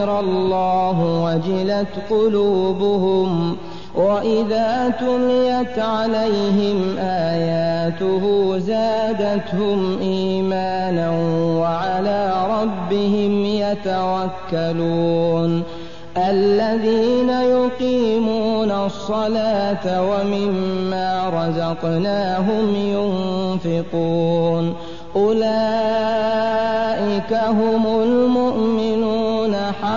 ذكر الله وجلت قلوبهم وإذا تليت عليهم آياته زادتهم إيمانا وعلى ربهم يتوكلون الذين يقيمون الصلاة ومما رزقناهم ينفقون أولئك هم المؤمنون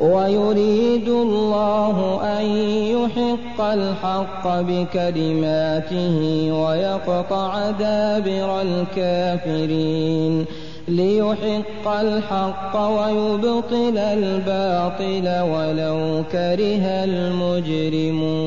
ويريد الله أن يحق الحق بكلماته ويقطع دابر الكافرين ليحق الحق ويبطل الباطل ولو كره المجرمون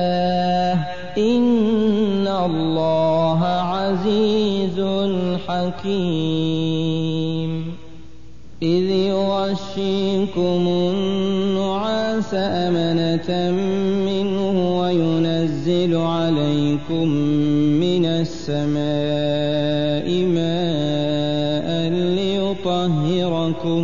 الله عزيز حكيم إذ يغشيكم النعاس أمنة منه وينزل عليكم من السماء ماء ليطهركم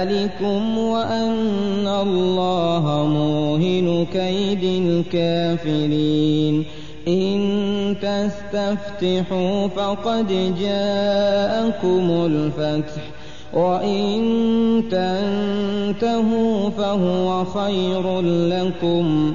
ذلكم وأن الله موهن كيد الكافرين. إن تستفتحوا فقد جاءكم الفتح وإن تنتهوا فهو خير لكم.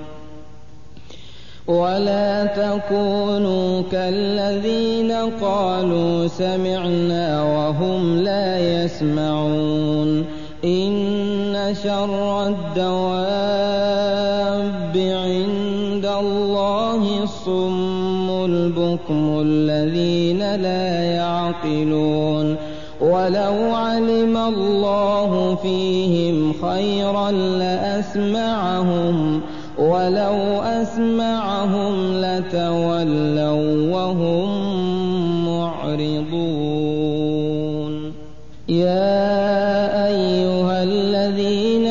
ولا تكونوا كالذين قالوا سمعنا وهم لا يسمعون. إن شر الدواب عند الله الصم البكم الذين لا يعقلون. ولو علم الله فيهم خيرا لأسمعهم ولو أسمعهم لتولوا وهم معرضون. يا أيها الذين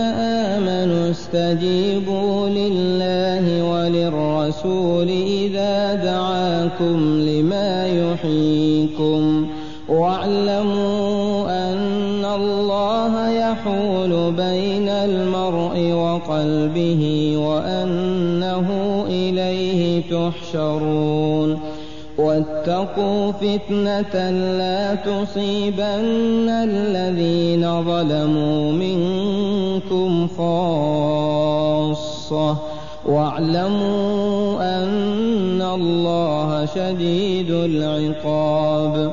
آمنوا استجيبوا لله وللرسول إذا دعاكم لما يحييكم واعلموا أن الله يحول بين المرء وقلبه وأنه إليه تحشرون. واتقوا فتنة لا تصيبن الذين ظلموا منكم خاصة. واعلموا أن الله شديد العقاب.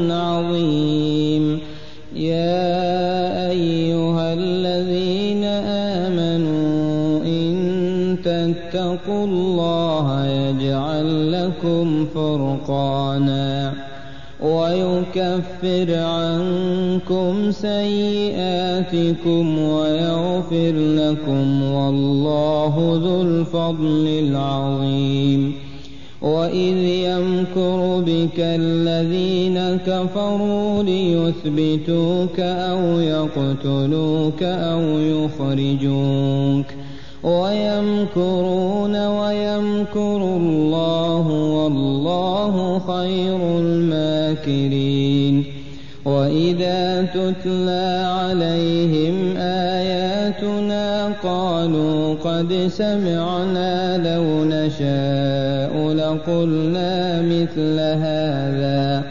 لكم فرقانا ويكفر عنكم سيئاتكم ويغفر لكم والله ذو الفضل العظيم. وإذ يمكر بك الذين كفروا ليثبتوك أو يقتلوك أو يخرجوك ويمكرون ويمكر الله والله خير الماكرين وإذا تتلى عليهم آياتنا قالوا قد سمعنا لو نشاء لقلنا مثل هذا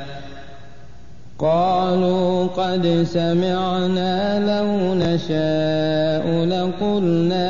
قالوا قد سمعنا لو نشاء لقلنا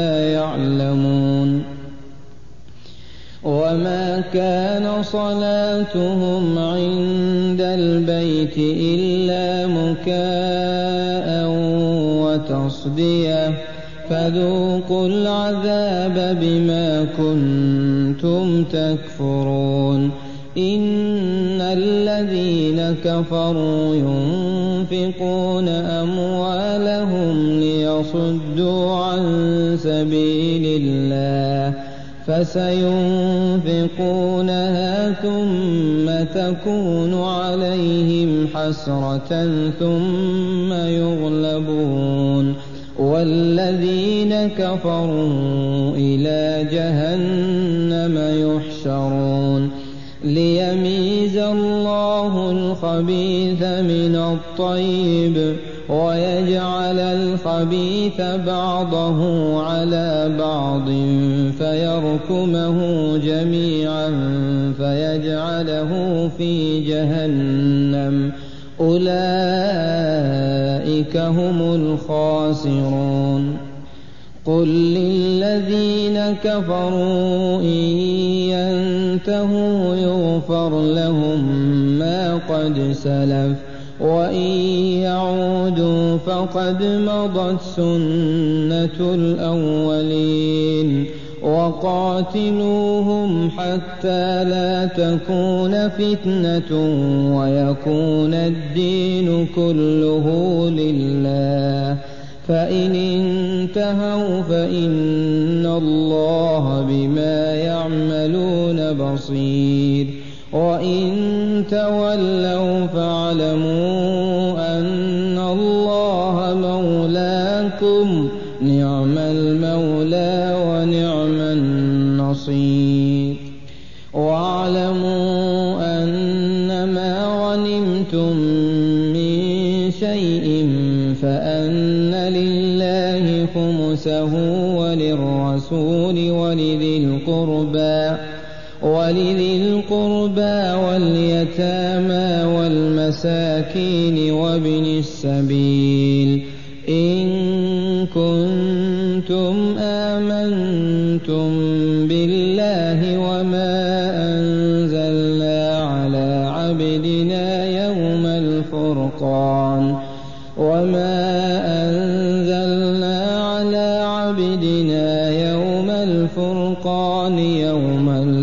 صلاتهم عند البيت إلا مكاء وتصدية. فذوقوا العذاب بما كنتم تكفرون. إن الذين كفروا ينفقون أموالهم ليصدوا عن سبيل الله. فسينفقونها ثم تكون عليهم حسرة ثم يغلبون. والذين كفروا إلى جهنم يحشرون. ليميز الله الخبيث من الطيب. ويجعل الخبيث بعضه على بعض فيركمه جميعا فيجعله في جهنم. أولئك هم الخاسرون. قل للذين كفروا إن ينتهوا يغفر لهم ما قد سلف. وإن يعودوا فقد مضت سنة الأولين وقاتلوهم حتى لا تكون فتنة ويكون الدين كله لله فإن انتهوا فإن الله بما يعملون بصير وإن تولوا فاعلموا خمسه وللرسول ولذي القربى ولذي القربى واليتامى والمساكين وابن السبيل. إن كنتم آمنتم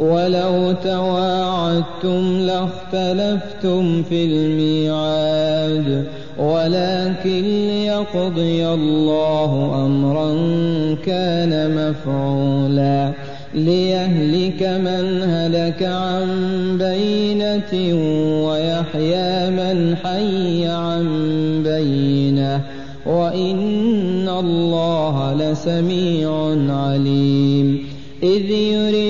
ولو تواعدتم لاختلفتم في الميعاد ولكن ليقضي الله أمرا كان مفعولا. ليهلك من هلك عن بينة ويحيى من حي عن بينة. وإن الله لسميع عليم. إذ يريكهم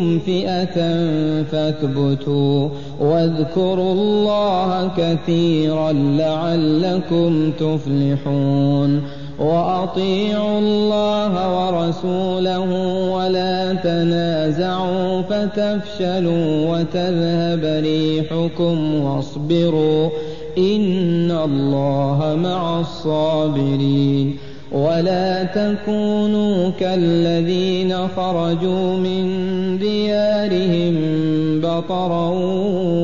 لقيتم فئة فاثبتوا واذكروا الله كثيرا لعلكم تفلحون وأطيعوا الله ورسوله ولا تنازعوا فتفشلوا وتذهب ريحكم واصبروا إن الله مع الصابرين ولا تكونوا كالذين خرجوا من ديارهم بطرا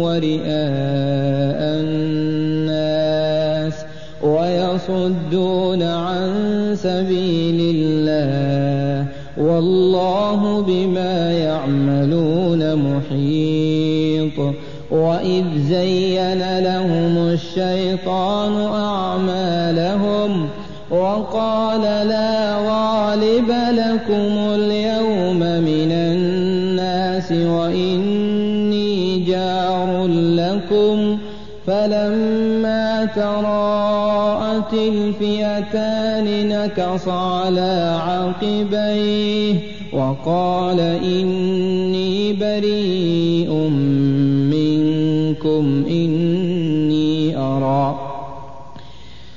ورئاء الناس ويصدون عن سبيل الله والله بما يعملون محيط وإذ زين لهم الشيطان أعمالهم وقال لا غالب لكم اليوم من الناس وإني جار لكم فلما تراءت الفئتان نكص على عقبيه وقال إني بريء منكم إني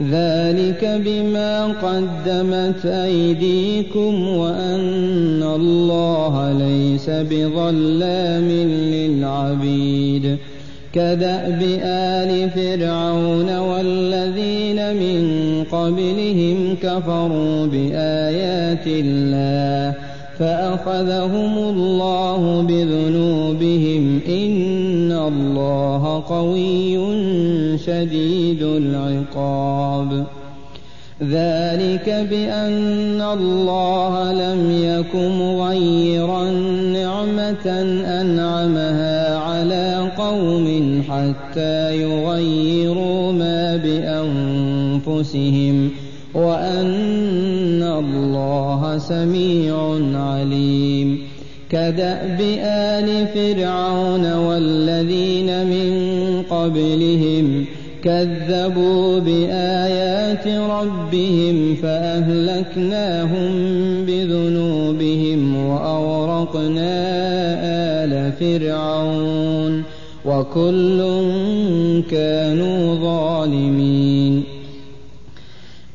ذلك بما قدمت أيديكم وأن الله ليس بظلام للعبيد كدأب آل فرعون والذين من قبلهم كفروا بآيات الله فأخذهم الله بذنوبهم إن الله قوي شديد العقاب. ذلك بأن الله لم يك مغيرا نعمة أنعمها على قوم حتى يغيروا ما بأنفسهم وأن سميع عليم. كدأب آل فرعون والذين من قبلهم كذبوا بآيات ربهم فأهلكناهم بذنوبهم وأغرقنا آل فرعون وكل كانوا ظالمين.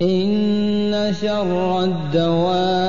إن شر الدواب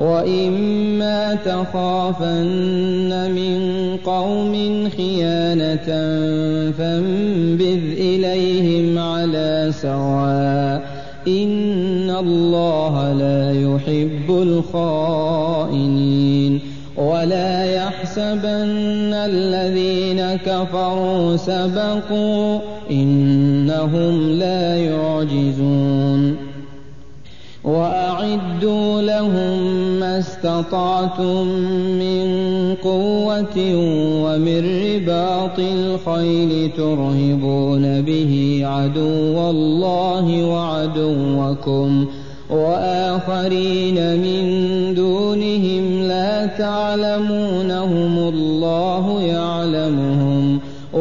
وإما تخافن من قوم خيانة فانبذ إليهم على سواء إن الله لا يحب الخائنين ولا يحسبن الذين كفروا سبقوا إنهم لا يعجزون وأعدوا لهم استطعتم من قوة ومن رباط الخيل ترهبون به عدو الله وعدوكم وآخرين من دونهم لا تعلمونهم الله يعلمهم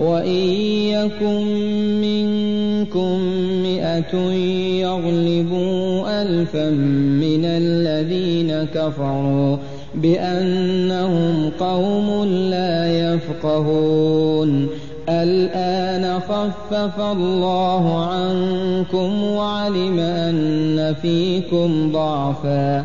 وإن يكن منكم مئة يغلبوا ألفا من الذين كفروا بأنهم قوم لا يفقهون الآن خفف الله عنكم وعلم أن فيكم ضعفا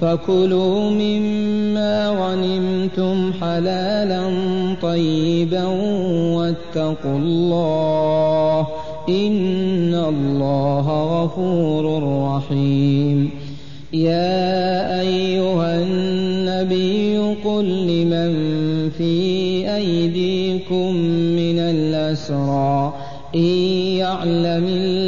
فكلوا مما غنمتم حلالا طيبا واتقوا الله إن الله غفور رحيم. يا أيها النبي قل لمن في أيديكم من الأسرى إن يعلم الله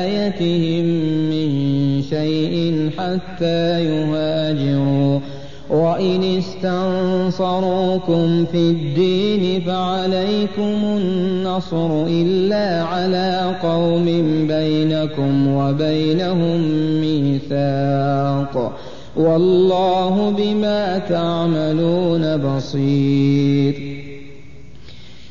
ولايتهم من شيء حتى يهاجروا. وإن استنصروكم في الدين فعليكم النصر إلا على قوم بينكم وبينهم ميثاق والله بما تعملون بصير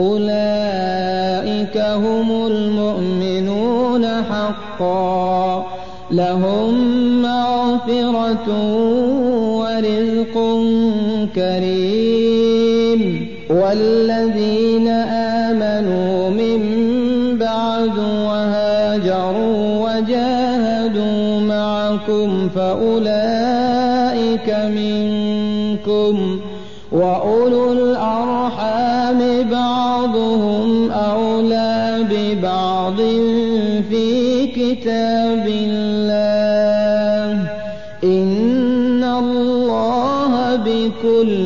أولئك هم المؤمنون حقا. لهم مغفرة ورزق كريم. والذين آمنوا من بعد وهاجروا وجاهدوا معكم فأولئك منكم. وأولو عليم